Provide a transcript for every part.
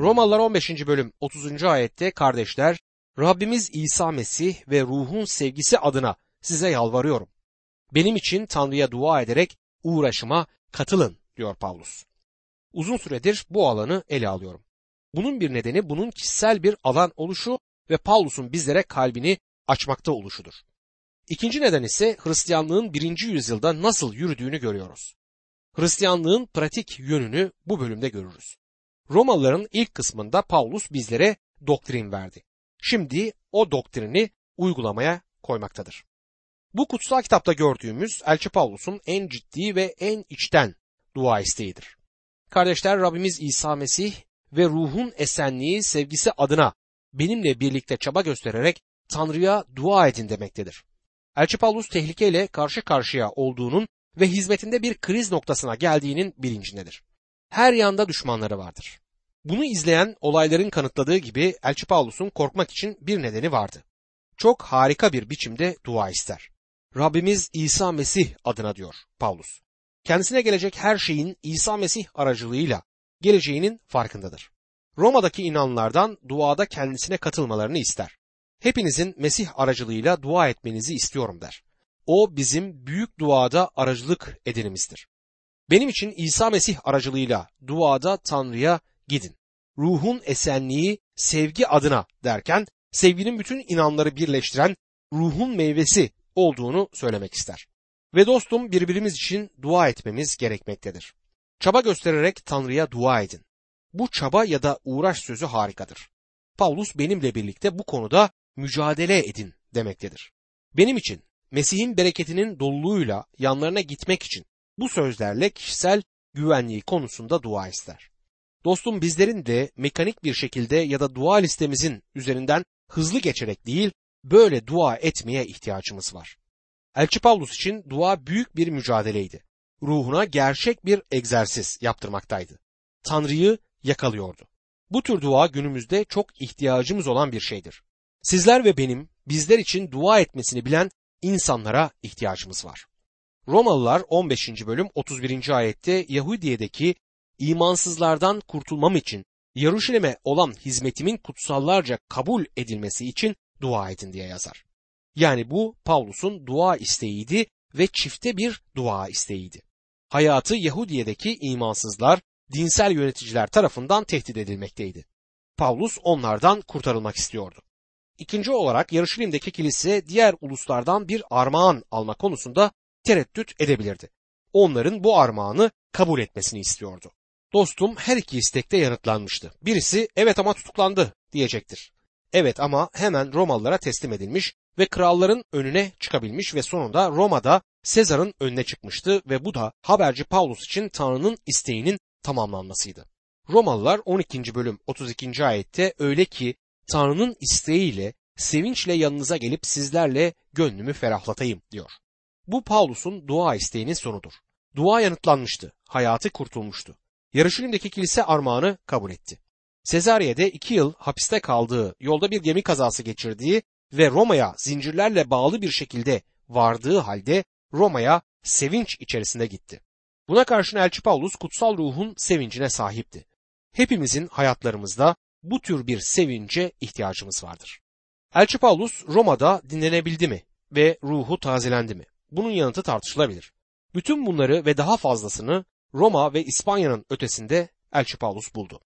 Romalılar 15. bölüm 30. ayette kardeşler Rabbimiz İsa Mesih ve ruhun sevgisi adına size yalvarıyorum. Benim için Tanrı'ya dua ederek uğraşıma katılın diyor Pavlus. Uzun süredir bu alanı ele alıyorum. Bunun bir nedeni bunun kişisel bir alan oluşu ve Pavlus'un bizlere kalbini açmakta oluşudur. İkinci neden ise Hristiyanlığın birinci yüzyılda nasıl yürüdüğünü görüyoruz. Hristiyanlığın pratik yönünü bu bölümde görürüz. Romalıların ilk kısmında Paulus bizlere doktrin verdi. Şimdi o doktrini uygulamaya koymaktadır. Bu kutsal kitapta gördüğümüz Elçi Pavlus'un en ciddi ve en içten dua isteğidir. Kardeşler Rabbimiz İsa Mesih ve ruhun esenliği sevgisi adına benimle birlikte çaba göstererek Tanrı'ya dua edin demektedir. Elçi Paulus tehlikeyle karşı karşıya olduğunun ve hizmetinde bir kriz noktasına geldiğinin bilincindedir. Her yanda düşmanları vardır. Bunu izleyen olayların kanıtladığı gibi Elçi Paulus'un korkmak için bir nedeni vardı. Çok harika bir biçimde dua ister. Rabbimiz İsa Mesih adına diyor Paulus. Kendisine gelecek her şeyin İsa Mesih aracılığıyla geleceğinin farkındadır. Roma'daki inanlardan duada kendisine katılmalarını ister. Hepinizin Mesih aracılığıyla dua etmenizi istiyorum der. O bizim büyük duada aracılık edinimizdir. Benim için İsa Mesih aracılığıyla duada Tanrı'ya gidin. Ruhun esenliği sevgi adına derken sevginin bütün inanları birleştiren ruhun meyvesi olduğunu söylemek ister. Ve dostum birbirimiz için dua etmemiz gerekmektedir. Çaba göstererek Tanrı'ya dua edin. Bu çaba ya da uğraş sözü harikadır. Paulus benimle birlikte bu konuda mücadele edin demektedir. Benim için Mesih'in bereketinin doluluğuyla yanlarına gitmek için bu sözlerle kişisel güvenliği konusunda dua ister. Dostum bizlerin de mekanik bir şekilde ya da dua listemizin üzerinden hızlı geçerek değil, böyle dua etmeye ihtiyacımız var. Elçi Pavlus için dua büyük bir mücadeleydi. Ruhuna gerçek bir egzersiz yaptırmaktaydı. Tanrı'yı yakalıyordu. Bu tür dua günümüzde çok ihtiyacımız olan bir şeydir. Sizler ve benim bizler için dua etmesini bilen insanlara ihtiyacımız var. Romalılar 15. bölüm 31. ayette Yahudiye'deki imansızlardan kurtulmam için Yaruşilim'e olan hizmetimin kutsallarca kabul edilmesi için dua edin diye yazar. Yani bu Pavlus'un dua isteğiydi ve çifte bir dua isteğiydi. Hayatı Yahudiye'deki imansızlar, dinsel yöneticiler tarafından tehdit edilmekteydi. Pavlus onlardan kurtarılmak istiyordu. İkinci olarak Yarışilim'deki kilise diğer uluslardan bir armağan alma konusunda tereddüt edebilirdi. Onların bu armağanı kabul etmesini istiyordu. Dostum her iki istekte yanıtlanmıştı. Birisi evet ama tutuklandı diyecektir. Evet ama hemen Romalılara teslim edilmiş ve kralların önüne çıkabilmiş ve sonunda Roma'da Sezar'ın önüne çıkmıştı ve bu da haberci Paulus için Tanrı'nın isteğinin tamamlanmasıydı. Romalılar 12. bölüm 32. ayette öyle ki Tanrı'nın isteğiyle sevinçle yanınıza gelip sizlerle gönlümü ferahlatayım diyor. Bu Paulus'un dua isteğinin sonudur. Dua yanıtlanmıştı, hayatı kurtulmuştu. Yarışilim'deki kilise armağanı kabul etti. Sezariye'de iki yıl hapiste kaldığı, yolda bir gemi kazası geçirdiği ve Roma'ya zincirlerle bağlı bir şekilde vardığı halde Roma'ya sevinç içerisinde gitti. Buna karşın Elçi Paulus kutsal ruhun sevincine sahipti. Hepimizin hayatlarımızda bu tür bir sevince ihtiyacımız vardır. Elçi Paulus Roma'da dinlenebildi mi ve ruhu tazelendi mi? Bunun yanıtı tartışılabilir. Bütün bunları ve daha fazlasını Roma ve İspanya'nın ötesinde Elçi Paulus buldu.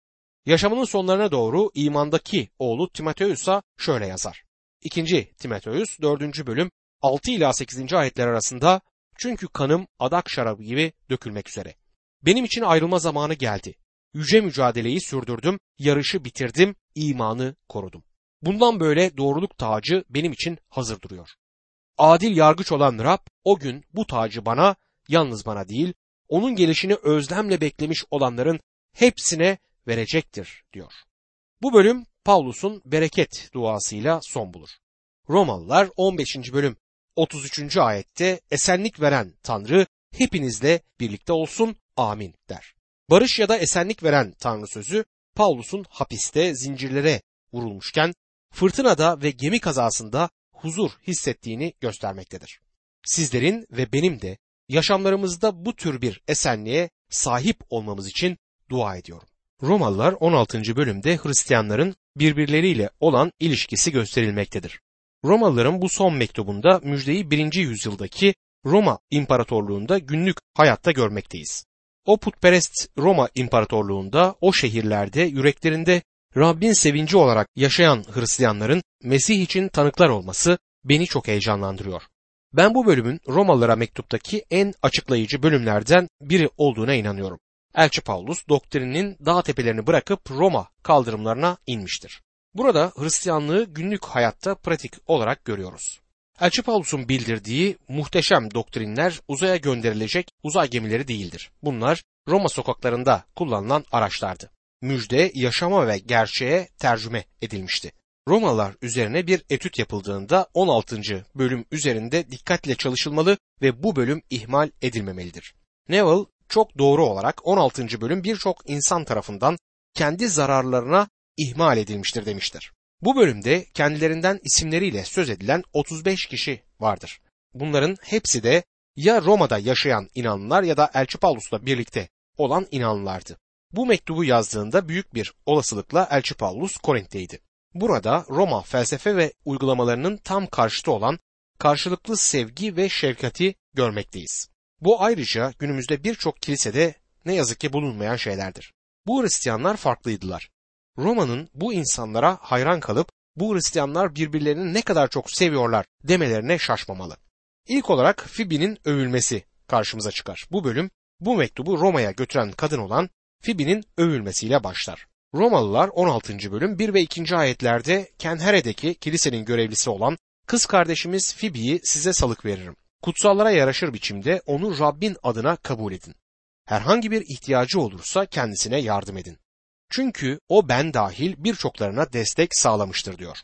Yaşamının sonlarına doğru imandaki oğlu Timoteus'a şöyle yazar. 2. Timoteus 4. bölüm 6 ila 8. ayetler arasında çünkü kanım adak şarabı gibi dökülmek üzere. Benim için ayrılma zamanı geldi. Yüce mücadeleyi sürdürdüm, yarışı bitirdim, imanı korudum. Bundan böyle doğruluk tacı benim için hazır duruyor. Adil yargıç olan Rab o gün bu tacı bana, yalnız bana değil, onun gelişini özlemle beklemiş olanların hepsine verecektir diyor. Bu bölüm Pavlus'un bereket duasıyla son bulur. Romalılar 15. bölüm 33. ayette esenlik veren Tanrı hepinizle birlikte olsun amin der. Barış ya da esenlik veren Tanrı sözü Pavlus'un hapiste zincirlere vurulmuşken fırtınada ve gemi kazasında huzur hissettiğini göstermektedir. Sizlerin ve benim de yaşamlarımızda bu tür bir esenliğe sahip olmamız için dua ediyorum. Romalılar 16. bölümde Hristiyanların birbirleriyle olan ilişkisi gösterilmektedir. Romalıların bu son mektubunda müjdeyi 1. yüzyıldaki Roma İmparatorluğunda günlük hayatta görmekteyiz. O putperest Roma İmparatorluğunda o şehirlerde yüreklerinde Rabbin sevinci olarak yaşayan Hristiyanların Mesih için tanıklar olması beni çok heyecanlandırıyor. Ben bu bölümün Romalılara mektuptaki en açıklayıcı bölümlerden biri olduğuna inanıyorum. Elçi Paulus doktrinin dağ tepelerini bırakıp Roma kaldırımlarına inmiştir. Burada Hristiyanlığı günlük hayatta pratik olarak görüyoruz. Elçi Paulus'un bildirdiği muhteşem doktrinler uzaya gönderilecek uzay gemileri değildir. Bunlar Roma sokaklarında kullanılan araçlardı. Müjde, yaşama ve gerçeğe tercüme edilmişti. Romalılar üzerine bir etüt yapıldığında 16. bölüm üzerinde dikkatle çalışılmalı ve bu bölüm ihmal edilmemelidir. Neville çok doğru olarak 16. bölüm birçok insan tarafından kendi zararlarına ihmal edilmiştir demiştir. Bu bölümde kendilerinden isimleriyle söz edilen 35 kişi vardır. Bunların hepsi de ya Roma'da yaşayan inanlılar ya da Elçi Paulus'la birlikte olan inanlılardı. Bu mektubu yazdığında büyük bir olasılıkla Elçi Paulus Korint'teydi. Burada Roma felsefe ve uygulamalarının tam karşıtı olan karşılıklı sevgi ve şefkati görmekteyiz. Bu ayrıca günümüzde birçok kilisede ne yazık ki bulunmayan şeylerdir. Bu Hristiyanlar farklıydılar. Roma'nın bu insanlara hayran kalıp bu Hristiyanlar birbirlerini ne kadar çok seviyorlar demelerine şaşmamalı. İlk olarak Fibi'nin övülmesi karşımıza çıkar. Bu bölüm bu mektubu Roma'ya götüren kadın olan Fibi'nin övülmesiyle başlar. Romalılar 16. bölüm 1 ve 2. ayetlerde Kenhere'deki kilisenin görevlisi olan kız kardeşimiz Fibi'yi size salık veririm. Kutsallara yaraşır biçimde onu Rabbin adına kabul edin. Herhangi bir ihtiyacı olursa kendisine yardım edin. Çünkü o ben dahil birçoklarına destek sağlamıştır diyor.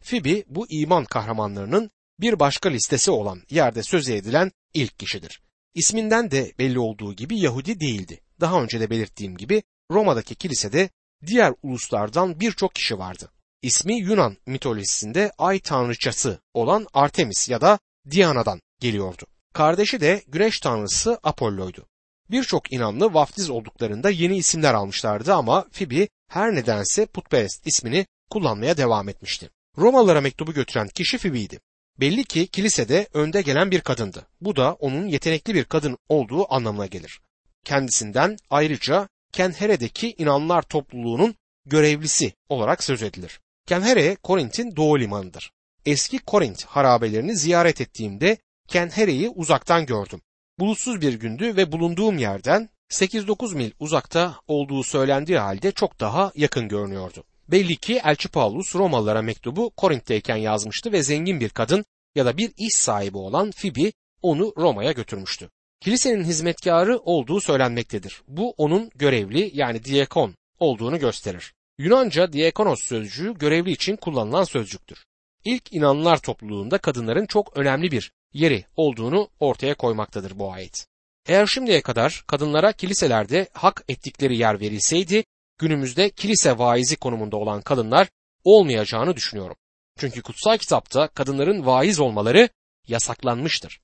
Fibi bu iman kahramanlarının bir başka listesi olan yerde söz edilen ilk kişidir. İsminden de belli olduğu gibi Yahudi değildi. Daha önce de belirttiğim gibi Roma'daki kilisede diğer uluslardan birçok kişi vardı. İsmi Yunan mitolojisinde ay tanrıçası olan Artemis ya da Diana'dan geliyordu. Kardeşi de güneş tanrısı Apollo'ydu. Birçok inanlı vaftiz olduklarında yeni isimler almışlardı ama Fibi her nedense putperest ismini kullanmaya devam etmişti. Romalılara mektubu götüren kişi Fibi'ydi. Belli ki kilisede önde gelen bir kadındı. Bu da onun yetenekli bir kadın olduğu anlamına gelir. Kendisinden ayrıca Kenhere'deki inanlar topluluğunun görevlisi olarak söz edilir. Kenhere, Korint'in doğu limanıdır. Eski Korint harabelerini ziyaret ettiğimde Kenhere'yi uzaktan gördüm. Bulutsuz bir gündü ve bulunduğum yerden 8-9 mil uzakta olduğu söylendiği halde çok daha yakın görünüyordu. Belli ki Elçi Paulus Romalılara mektubu Korint'teyken yazmıştı ve zengin bir kadın ya da bir iş sahibi olan Fibi onu Roma'ya götürmüştü. Kilisenin hizmetkarı olduğu söylenmektedir. Bu onun görevli yani diakon olduğunu gösterir. Yunanca diakonos sözcüğü görevli için kullanılan sözcüktür. İlk inanlar topluluğunda kadınların çok önemli bir yeri olduğunu ortaya koymaktadır bu ayet. Eğer şimdiye kadar kadınlara kiliselerde hak ettikleri yer verilseydi, günümüzde kilise vaizi konumunda olan kadınlar olmayacağını düşünüyorum. Çünkü kutsal kitapta kadınların vaiz olmaları yasaklanmıştır.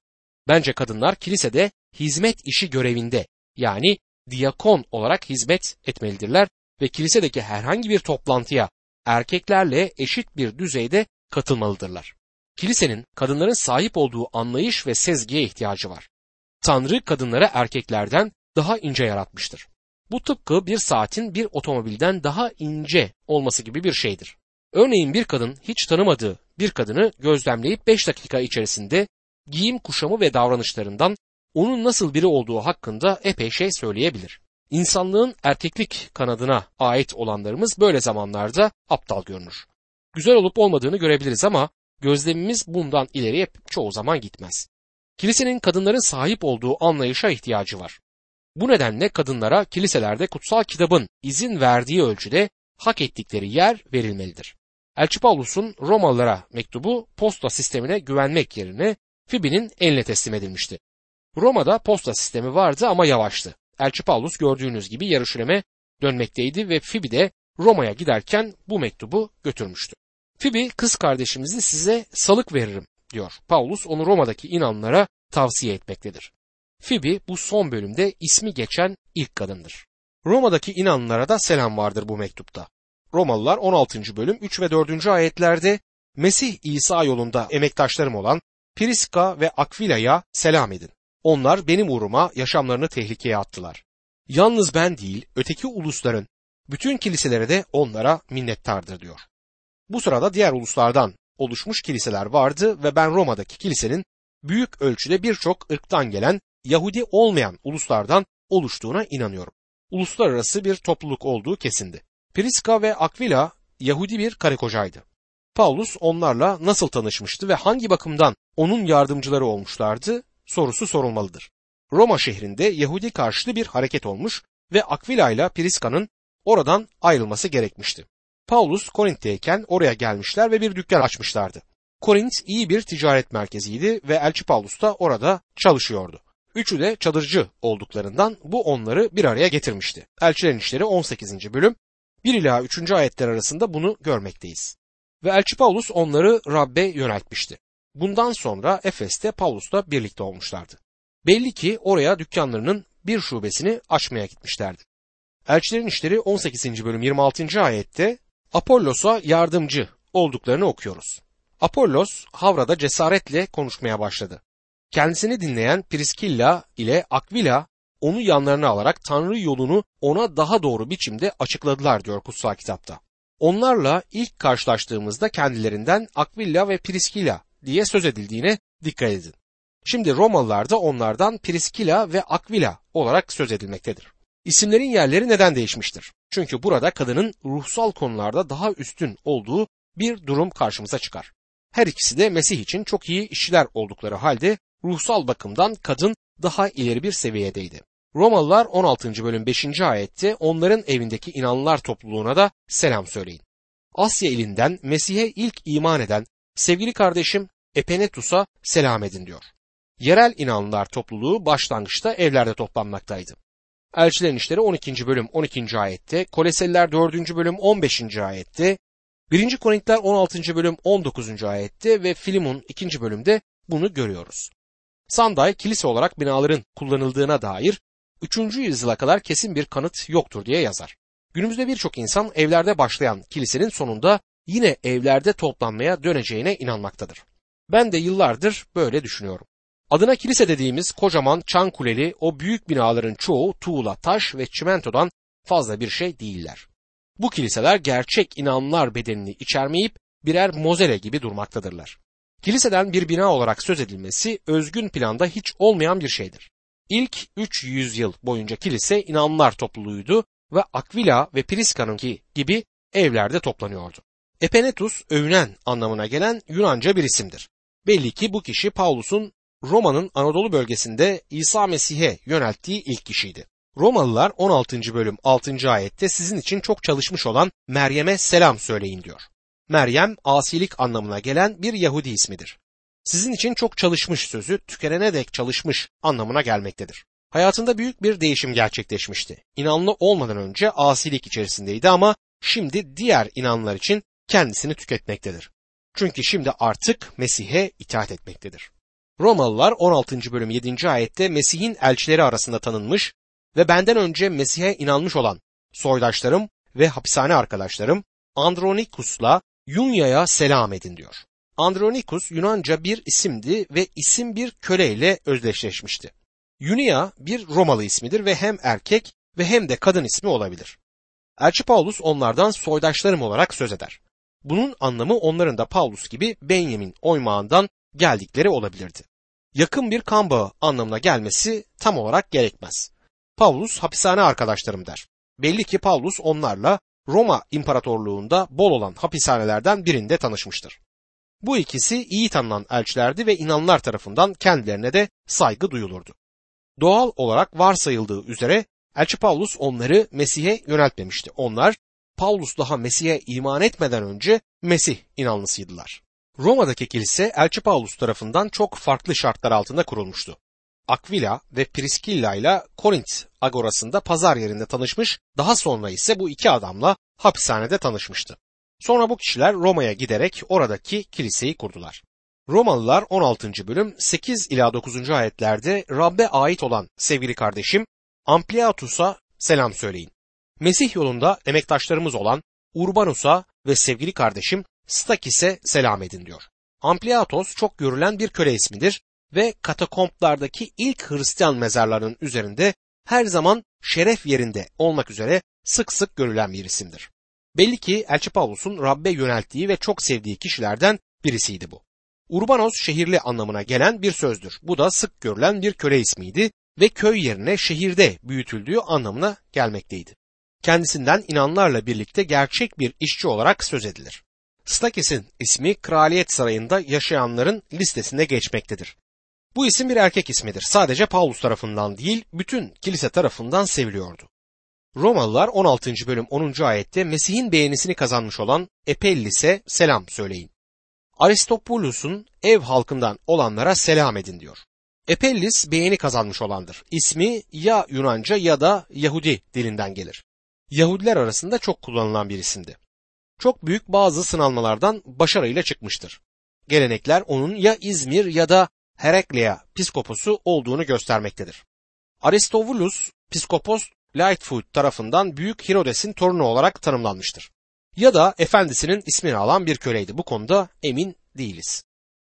Bence kadınlar kilisede hizmet işi görevinde yani diakon olarak hizmet etmelidirler ve kilisedeki herhangi bir toplantıya erkeklerle eşit bir düzeyde katılmalıdırlar. Kilisenin kadınların sahip olduğu anlayış ve sezgiye ihtiyacı var. Tanrı kadınları erkeklerden daha ince yaratmıştır. Bu tıpkı bir saatin bir otomobilden daha ince olması gibi bir şeydir. Örneğin bir kadın hiç tanımadığı bir kadını gözlemleyip 5 dakika içerisinde giyim kuşamı ve davranışlarından onun nasıl biri olduğu hakkında epey şey söyleyebilir. İnsanlığın erkeklik kanadına ait olanlarımız böyle zamanlarda aptal görünür. Güzel olup olmadığını görebiliriz ama gözlemimiz bundan ileriye çoğu zaman gitmez. Kilisenin kadınların sahip olduğu anlayışa ihtiyacı var. Bu nedenle kadınlara kiliselerde kutsal kitabın izin verdiği ölçüde hak ettikleri yer verilmelidir. Elçi Paulus'un Romalılara mektubu posta sistemine güvenmek yerine Fibi'nin eline teslim edilmişti. Roma'da posta sistemi vardı ama yavaştı. Elçi Paulus gördüğünüz gibi Yarışilem'e dönmekteydi ve Fibi de Roma'ya giderken bu mektubu götürmüştü. Fibi kız kardeşimizi size salık veririm diyor. Paulus onu Roma'daki inanlara tavsiye etmektedir. Fibi bu son bölümde ismi geçen ilk kadındır. Roma'daki inanlılara da selam vardır bu mektupta. Romalılar 16. bölüm 3 ve 4. ayetlerde Mesih İsa yolunda emektaşlarım olan Priska ve Akvila'ya selam edin. Onlar benim uğruma yaşamlarını tehlikeye attılar. Yalnız ben değil, öteki ulusların bütün kiliselere de onlara minnettardır diyor. Bu sırada diğer uluslardan oluşmuş kiliseler vardı ve ben Roma'daki kilisenin büyük ölçüde birçok ırktan gelen Yahudi olmayan uluslardan oluştuğuna inanıyorum. Uluslararası bir topluluk olduğu kesindi. Priska ve Aquila Yahudi bir karı kocaydı. Paulus onlarla nasıl tanışmıştı ve hangi bakımdan onun yardımcıları olmuşlardı sorusu sorulmalıdır. Roma şehrinde Yahudi karşıtı bir hareket olmuş ve Aquila ile Priska'nın oradan ayrılması gerekmişti. Paulus Korint'teyken oraya gelmişler ve bir dükkan açmışlardı. Korint iyi bir ticaret merkeziydi ve Elçi Paulus da orada çalışıyordu. Üçü de çadırcı olduklarından bu onları bir araya getirmişti. Elçilerin İşleri 18. bölüm 1 ila 3. ayetler arasında bunu görmekteyiz. Ve Elçi Paulus onları Rabbe yöneltmişti. Bundan sonra Efes'te Paulus'la birlikte olmuşlardı. Belli ki oraya dükkanlarının bir şubesini açmaya gitmişlerdi. Elçilerin İşleri 18. bölüm 26. ayette Apollos'a yardımcı olduklarını okuyoruz. Apollos Havra'da cesaretle konuşmaya başladı. Kendisini dinleyen Priskilla ile Aquila onu yanlarına alarak Tanrı yolunu ona daha doğru biçimde açıkladılar diyor kutsal kitapta. Onlarla ilk karşılaştığımızda kendilerinden Aquila ve Priskilla diye söz edildiğine dikkat edin. Şimdi Romalılar da onlardan Priskilla ve Aquila olarak söz edilmektedir. İsimlerin yerleri neden değişmiştir? Çünkü burada kadının ruhsal konularda daha üstün olduğu bir durum karşımıza çıkar. Her ikisi de Mesih için çok iyi işçiler oldukları halde ruhsal bakımdan kadın daha ileri bir seviyedeydi. Romalılar 16. bölüm 5. ayette onların evindeki inanlılar topluluğuna da selam söyleyin. Asya ilinden Mesih'e ilk iman eden sevgili kardeşim Epenetus'a selam edin diyor. Yerel inanlılar topluluğu başlangıçta evlerde toplanmaktaydı. Elçilerin İşleri 12. bölüm 12. ayette, Koleseliler 4. bölüm 15. ayette, 1. Korintiler 16. bölüm 19. ayette ve Filimon 2. bölümde bunu görüyoruz. Sanday kilise olarak binaların kullanıldığına dair 3. yüzyıla kadar kesin bir kanıt yoktur diye yazar. Günümüzde birçok insan evlerde başlayan kilisenin sonunda yine evlerde toplanmaya döneceğine inanmaktadır. Ben de yıllardır böyle düşünüyorum. Adına kilise dediğimiz kocaman çan kuleli o büyük binaların çoğu tuğla, taş ve çimentodan fazla bir şey değiller. Bu kiliseler gerçek inanlar bedenini içermeyip birer mozele gibi durmaktadırlar. Kiliseden bir bina olarak söz edilmesi özgün planda hiç olmayan bir şeydir. İlk 300 yıl boyunca kilise inanlar topluluğuydu ve Aquila ve Priska'nınki gibi evlerde toplanıyordu. Epenetus övünen anlamına gelen Yunanca bir isimdir. Belli ki bu kişi Paulus'un Roma'nın Anadolu bölgesinde İsa Mesih'e yönelttiği ilk kişiydi. Romalılar 16. bölüm 6. ayette sizin için çok çalışmış olan Meryem'e selam söyleyin diyor. Meryem asilik anlamına gelen bir Yahudi ismidir. Sizin için çok çalışmış sözü tükenene dek çalışmış anlamına gelmektedir. Hayatında büyük bir değişim gerçekleşmişti. İnanlı olmadan önce asilik içerisindeydi ama şimdi diğer inanlar için kendisini tüketmektedir. Çünkü şimdi artık Mesih'e itaat etmektedir. Romalılar 16. bölüm 7. ayette Mesih'in elçileri arasında tanınmış ve benden önce Mesih'e inanmış olan soydaşlarım ve hapishane arkadaşlarım Andronikus'la Yunya'ya selam edin diyor. Andronikus Yunanca bir isimdi ve isim bir köleyle özdeşleşmişti. Yunia bir Romalı ismidir ve hem erkek ve hem de kadın ismi olabilir. Elçi Paulus onlardan soydaşlarım olarak söz eder. Bunun anlamı onların da Paulus gibi Benjamin oymağından geldikleri olabilirdi. Yakın bir kan bağı anlamına gelmesi tam olarak gerekmez. Paulus hapishane arkadaşlarım der. Belli ki Paulus onlarla Roma İmparatorluğunda bol olan hapishanelerden birinde tanışmıştır. Bu ikisi iyi tanınan elçilerdi ve inanlar tarafından kendilerine de saygı duyulurdu. Doğal olarak varsayıldığı üzere Elçi Paulus onları Mesih'e yöneltmemişti. Onlar Paulus daha Mesih'e iman etmeden önce Mesih inanlısıydılar. Roma'daki kilise Elçi Paulus tarafından çok farklı şartlar altında kurulmuştu. Aquila ve Priskilla ile Korint agorasında pazar yerinde tanışmış, daha sonra ise bu iki adamla hapishanede tanışmıştı. Sonra bu kişiler Roma'ya giderek oradaki kiliseyi kurdular. Romalılar 16. bölüm 8 ila 9. ayetlerde Rabbe ait olan sevgili kardeşim Ampliatus'a selam söyleyin. Mesih yolunda emektaşlarımız olan Urbanus'a ve sevgili kardeşim Stakis'e selam edin diyor. Ampliatos çok görülen bir köle ismidir ve katakomplardaki ilk Hristiyan mezarlarının üzerinde her zaman şeref yerinde olmak üzere sık sık görülen bir isimdir. Belli ki Elçi Pavlus'un Rabbe yönelttiği ve çok sevdiği kişilerden birisiydi bu. Urbanos şehirli anlamına gelen bir sözdür. Bu da sık görülen bir köle ismiydi ve köy yerine şehirde büyütüldüğü anlamına gelmekteydi. Kendisinden inanlarla birlikte gerçek bir işçi olarak söz edilir. Stakis'in ismi kraliyet sarayında yaşayanların listesinde geçmektedir. Bu isim bir erkek ismidir. Sadece Paulus tarafından değil, bütün kilise tarafından seviliyordu. Romalılar 16. bölüm 10. ayette Mesih'in beğenisini kazanmış olan Epellis'e selam söyleyin. Aristopulus'un ev halkından olanlara selam edin diyor. Epellis beğeni kazanmış olandır. İsmi ya Yunanca ya da Yahudi dilinden gelir. Yahudiler arasında çok kullanılan bir isimdi. Çok büyük bazı sınanmalardan başarıyla çıkmıştır. Gelenekler onun ya İzmir ya da Herakleia piskoposu olduğunu göstermektedir. Aristobulus piskopos Lightfoot tarafından Büyük Herodes'in torunu olarak tanımlanmıştır. Ya da efendisinin ismini alan bir köleydi. Bu konuda emin değiliz.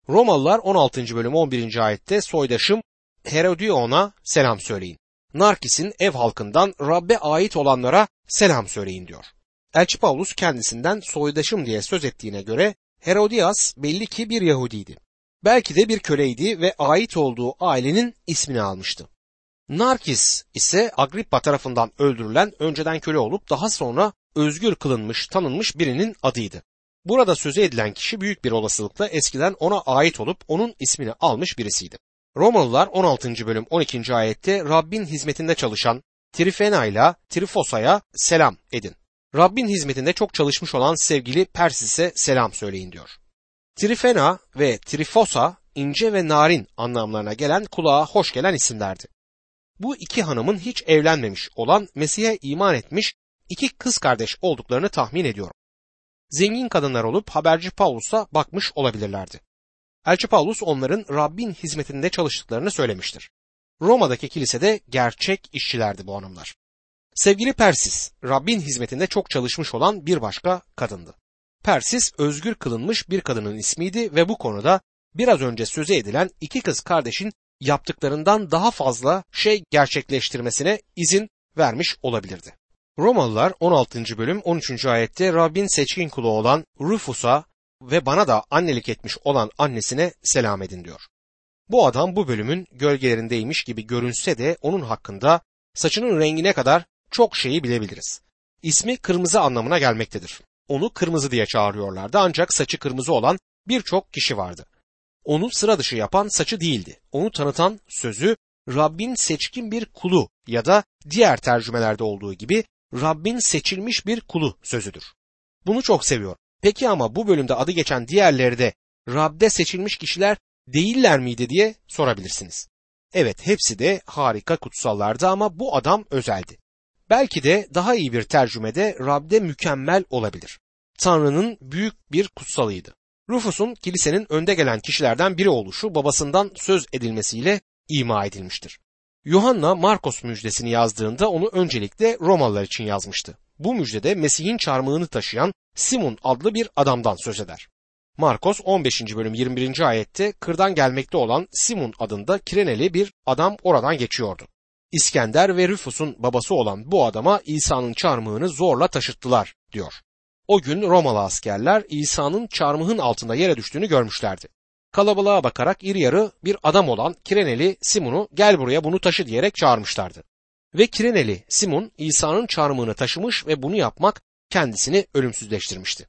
Romalılar 16. bölüm 11. ayette soydaşım Herodion'a selam söyleyin. Narkis'in ev halkından Rabbe ait olanlara selam söyleyin diyor. Elçi Paulus kendisinden soydaşım diye söz ettiğine göre Herodias belli ki bir Yahudiydi. Belki de bir köleydi ve ait olduğu ailenin ismini almıştı. Narkis ise Agrippa tarafından öldürülen önceden köle olup daha sonra özgür kılınmış, tanınmış birinin adıydı. Burada sözü edilen kişi büyük bir olasılıkla eskiden ona ait olup onun ismini almış birisiydi. Romalılar 16. bölüm 12. ayette Rabbin hizmetinde çalışan Trifena ile Trifosa'ya selam edin. Rabbin hizmetinde çok çalışmış olan sevgili Persis'e selam söyleyin diyor. Trifena ve Trifosa ince ve narin anlamlarına gelen kulağa hoş gelen isimlerdi. Bu iki hanımın hiç evlenmemiş olan Mesih'e iman etmiş iki kız kardeş olduklarını tahmin ediyorum. Zengin kadınlar olup haberci Paulus'a bakmış olabilirlerdi. Elçi Paulus onların Rabbin hizmetinde çalıştıklarını söylemiştir. Roma'daki kilisede gerçek işçilerdi bu hanımlar. Sevgili Persis, Rabbin hizmetinde çok çalışmış olan bir başka kadındı. Persis özgür kılınmış bir kadının ismiydi ve bu konuda biraz önce söze edilen iki kız kardeşin yaptıklarından daha fazla şey gerçekleştirmesine izin vermiş olabilirdi. Romalılar 16. bölüm 13. ayette Rabbin seçkin kulu olan Rufus'a ve bana da annelik etmiş olan annesine selam edin diyor. Bu adam bu bölümün gölgelerindeymiş gibi görünse de onun hakkında saçının rengine kadar çok şeyi bilebiliriz. İsmi kırmızı anlamına gelmektedir. Onu kırmızı diye çağırıyorlardı ancak saçı kırmızı olan birçok kişi vardı. Onu sıra dışı yapan saçı değildi. Onu tanıtan sözü Rabbin seçkin bir kulu ya da diğer tercümelerde olduğu gibi Rabbin seçilmiş bir kulu sözüdür. Bunu çok seviyorum. Peki ama bu bölümde adı geçen diğerleri de Rab'de seçilmiş kişiler değiller miydi diye sorabilirsiniz. Evet hepsi de harika kutsallardı ama bu adam özeldi. Belki de daha iyi bir tercümede Rab'de mükemmel olabilir. Tanrı'nın büyük bir kutsalıydı. Rufus'un kilisenin önde gelen kişilerden biri oluşu babasından söz edilmesiyle ima edilmiştir. Yuhanna Markos müjdesini yazdığında onu öncelikle Romalılar için yazmıştı. Bu müjdede Mesih'in çarmıhını taşıyan Simon adlı bir adamdan söz eder. Markos 15. bölüm 21. ayette kırdan gelmekte olan Simon adında Kireneli bir adam oradan geçiyordu. İskender ve Rüfus'un babası olan bu adama İsa'nın çarmıhını zorla taşıttılar diyor. O gün Romalı askerler İsa'nın çarmıhın altında yere düştüğünü görmüşlerdi. Kalabalığa bakarak iri yarı bir adam olan Kireneli Simon'u gel buraya bunu taşı diyerek çağırmışlardı. Ve Kireneli Simon İsa'nın çarmıhını taşımış ve bunu yapmak kendisini ölümsüzleştirmişti.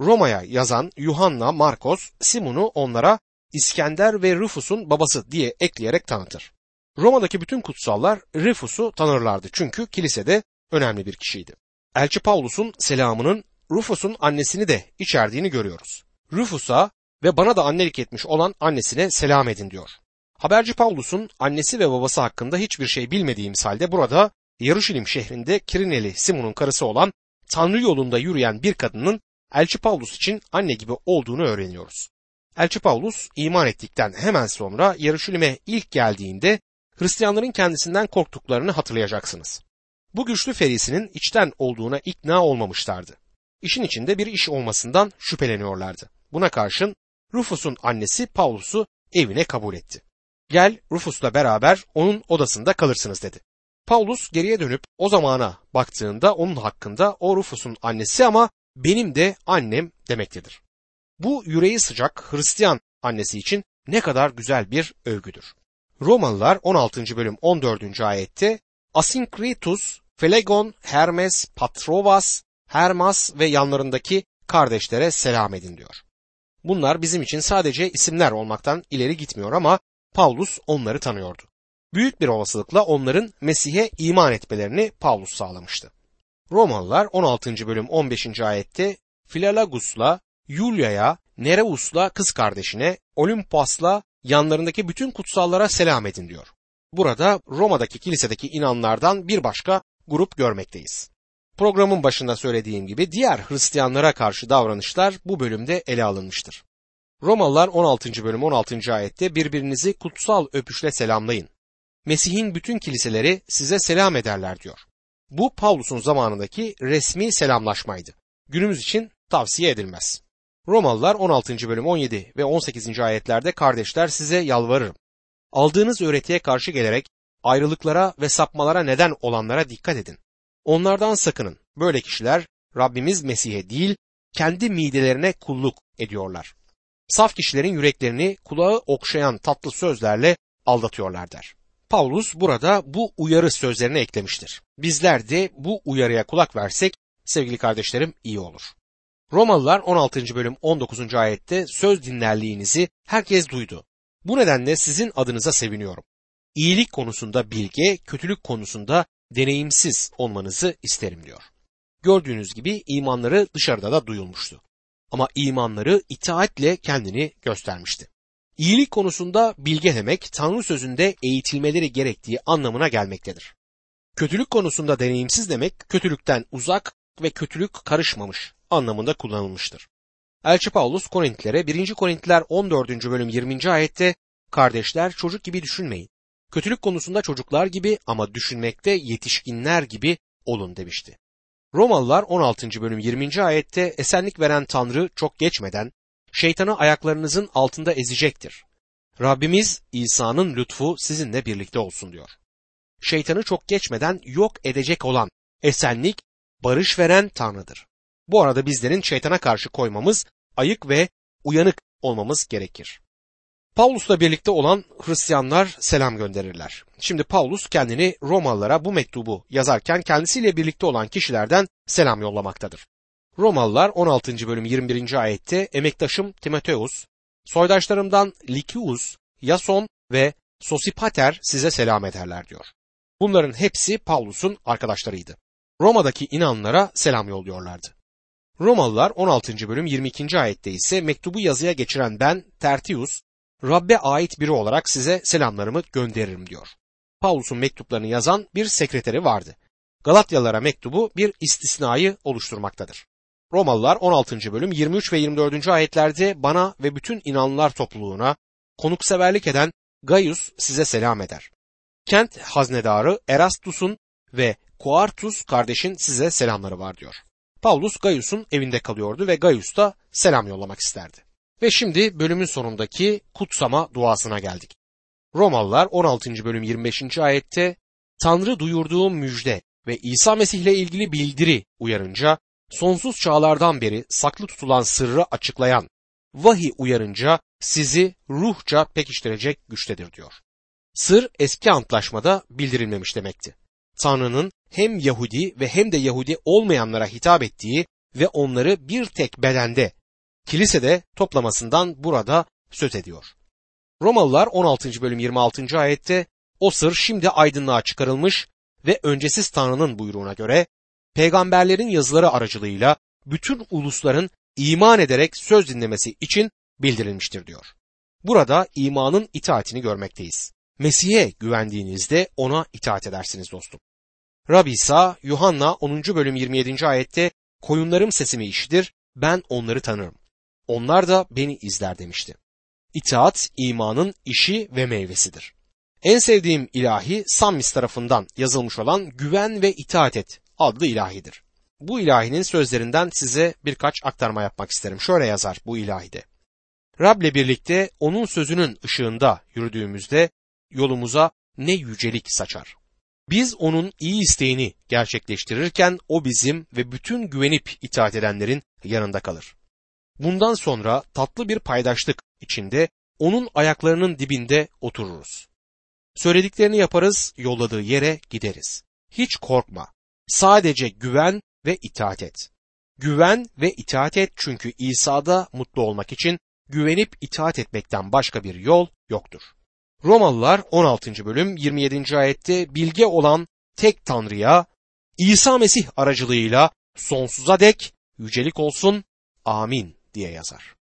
Roma'ya yazan Yuhanna Markos Simon'u onlara İskender ve Rufus'un babası diye ekleyerek tanıtır. Roma'daki bütün kutsallar Rufus'u tanırlardı çünkü kilisede önemli bir kişiydi. Elçi Paulus'un selamının Rufus'un annesini de içerdiğini görüyoruz. Rufus'a ve bana da annelik etmiş olan annesine selam edin diyor. Haberci Paulus'un annesi ve babası hakkında hiçbir şey bilmediğimiz halde burada Yarışilim şehrinde Kirineli Simon'un karısı olan Tanrı yolunda yürüyen bir kadının Elçi Paulus için anne gibi olduğunu öğreniyoruz. Elçi Paulus iman ettikten hemen sonra Yarışilim'e ilk geldiğinde Hristiyanların kendisinden korktuklarını hatırlayacaksınız. Bu güçlü ferisinin içten olduğuna ikna olmamışlardı. İşin içinde bir iş olmasından şüpheleniyorlardı. Buna karşın Rufus'un annesi Paulus'u evine kabul etti. Gel Rufus'la beraber onun odasında kalırsınız dedi. Paulus geriye dönüp o zamana baktığında onun hakkında o Rufus'un annesi ama benim de annem demektedir. Bu yüreği sıcak Hristiyan annesi için ne kadar güzel bir övgüdür. Romalılar 16. bölüm 14. ayette Asinkritus, Felegon, Hermes, Patrovas, Hermas ve yanlarındaki kardeşlere selam edin diyor. Bunlar bizim için sadece isimler olmaktan ileri gitmiyor ama Paulus onları tanıyordu. Büyük bir olasılıkla onların Mesih'e iman etmelerini Paulus sağlamıştı. Romalılar 16. bölüm 15. ayette Filalagus'la, Yulia'ya, Nereus'la kız kardeşine, Olympas'la yanlarındaki bütün kutsallara selam edin diyor. Burada Roma'daki kilisedeki inanlardan bir başka grup görmekteyiz. Programın başında söylediğim gibi diğer Hristiyanlara karşı davranışlar bu bölümde ele alınmıştır. Romalılar 16. bölüm 16. ayette birbirinizi kutsal öpüşle selamlayın. Mesih'in bütün kiliseleri size selam ederler diyor. Bu Pavlus'un zamanındaki resmi selamlaşmaydı. Günümüz için tavsiye edilmez. Romalılar 16. bölüm 17 ve 18. ayetlerde kardeşler size yalvarırım. Aldığınız öğretiye karşı gelerek ayrılıklara ve sapmalara neden olanlara dikkat edin. Onlardan sakının. Böyle kişiler Rabbimiz Mesih'e değil kendi midelerine kulluk ediyorlar. Saf kişilerin yüreklerini kulağı okşayan tatlı sözlerle aldatıyorlar der. Paulus burada bu uyarı sözlerini eklemiştir. Bizler de bu uyarıya kulak versek sevgili kardeşlerim iyi olur. Romalılar 16. bölüm 19. ayette söz dinlerliğinizi herkes duydu. Bu nedenle sizin adınıza seviniyorum. İyilik konusunda bilge, kötülük konusunda deneyimsiz olmanızı isterim diyor. Gördüğünüz gibi imanları dışarıda da duyulmuştu. Ama imanları itaatle kendini göstermişti. İyilik konusunda bilge demek Tanrı sözünde eğitilmeleri gerektiği anlamına gelmektedir. Kötülük konusunda deneyimsiz demek kötülükten uzak ve kötülük karışmamış anlamında kullanılmıştır. Elçi Paulus Korintlilere 1. Korintliler 14. bölüm 20. ayette kardeşler çocuk gibi düşünmeyin. Kötülük konusunda çocuklar gibi ama düşünmekte yetişkinler gibi olun demişti. Romalılar 16. bölüm 20. ayette esenlik veren Tanrı çok geçmeden şeytanı ayaklarınızın altında ezecektir. Rabbimiz İsa'nın lütfu sizinle birlikte olsun diyor. Şeytanı çok geçmeden yok edecek olan esenlik barış veren Tanrı'dır. Bu arada bizlerin şeytana karşı koymamız, ayık ve uyanık olmamız gerekir. Paulus'la birlikte olan Hristiyanlar selam gönderirler. Şimdi Paulus kendini Romalılara bu mektubu yazarken kendisiyle birlikte olan kişilerden selam yollamaktadır. Romalılar 16. bölüm 21. ayette emektaşım Timoteus, soydaşlarımdan Likius, Yason ve Sosipater size selam ederler diyor. Bunların hepsi Paulus'un arkadaşlarıydı. Roma'daki inanlara selam yolluyorlardı. Romalılar 16. bölüm 22. ayette ise mektubu yazıya geçiren ben Tertius, Rabbe ait biri olarak size selamlarımı gönderirim diyor. Paulus'un mektuplarını yazan bir sekreteri vardı. Galatyalılara mektubu bir istisnayı oluşturmaktadır. Romalılar 16. bölüm 23 ve 24. ayetlerde bana ve bütün inanlılar topluluğuna konukseverlik eden Gaius size selam eder. Kent haznedarı Erastus'un ve Kuartus kardeşin size selamları var diyor. Paulus Gaius'un evinde kalıyordu ve Gaius da selam yollamak isterdi. Ve şimdi bölümün sonundaki kutsama duasına geldik. Romalılar 16. bölüm 25. ayette Tanrı duyurduğum müjde ve İsa Mesih ile ilgili bildiri uyarınca sonsuz çağlardan beri saklı tutulan sırrı açıklayan vahiy uyarınca sizi ruhça pekiştirecek güçtedir diyor. Sır eski antlaşmada bildirilmemiş demekti. Tanrı'nın hem Yahudi ve hem de Yahudi olmayanlara hitap ettiği ve onları bir tek bedende kilisede toplamasından burada söz ediyor. Romalılar 16. bölüm 26. ayette o sır şimdi aydınlığa çıkarılmış ve öncesiz Tanrı'nın buyruğuna göre peygamberlerin yazıları aracılığıyla bütün ulusların iman ederek söz dinlemesi için bildirilmiştir diyor. Burada imanın itaatini görmekteyiz. Mesih'e güvendiğinizde ona itaat edersiniz dostum. Rabbi İsa Yuhanna 10. bölüm 27. ayette koyunlarım sesimi işitir ben onları tanırım. Onlar da beni izler demişti. İtaat imanın işi ve meyvesidir. En sevdiğim ilahi Sammis tarafından yazılmış olan Güven ve İtaat Et adlı ilahidir. Bu ilahinin sözlerinden size birkaç aktarma yapmak isterim. Şöyle yazar bu ilahide. Rab'le birlikte onun sözünün ışığında yürüdüğümüzde yolumuza ne yücelik saçar. Biz onun iyi isteğini gerçekleştirirken o bizim ve bütün güvenip itaat edenlerin yanında kalır. Bundan sonra tatlı bir paydaşlık içinde onun ayaklarının dibinde otururuz. Söylediklerini yaparız, yolladığı yere gideriz. Hiç korkma. Sadece güven ve itaat et. Güven ve itaat et çünkü İsa'da mutlu olmak için güvenip itaat etmekten başka bir yol yoktur. Romalılar 16. bölüm 27. ayette bilge olan tek Tanrı'ya İsa Mesih aracılığıyla sonsuza dek yücelik olsun amin diye yazar.